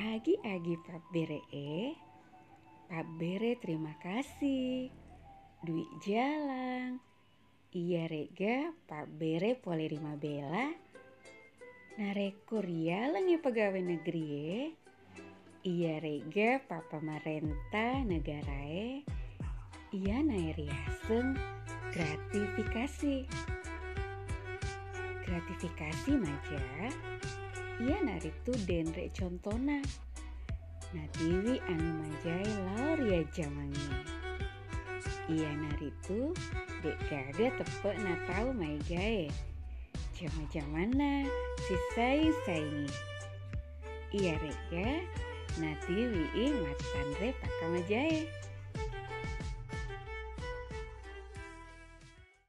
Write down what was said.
Agi-agi Pak Bere e, Pak Bere terima kasih. Dwi jalang. Iya rega Pak Bere pole rima bela. Narekur ya lengi pegawai negeri e. Iya rega Pak pemerintah negara e. Iya nairiaseng gratifikasi. Gratifikasi maja ia naritu denre contona. Natiwi anu majai laur ya jamangi ia naritu dek gada tepe na tau mai gae jama jamana si saing saingi ia rega. Natiwi i matanre pakamajae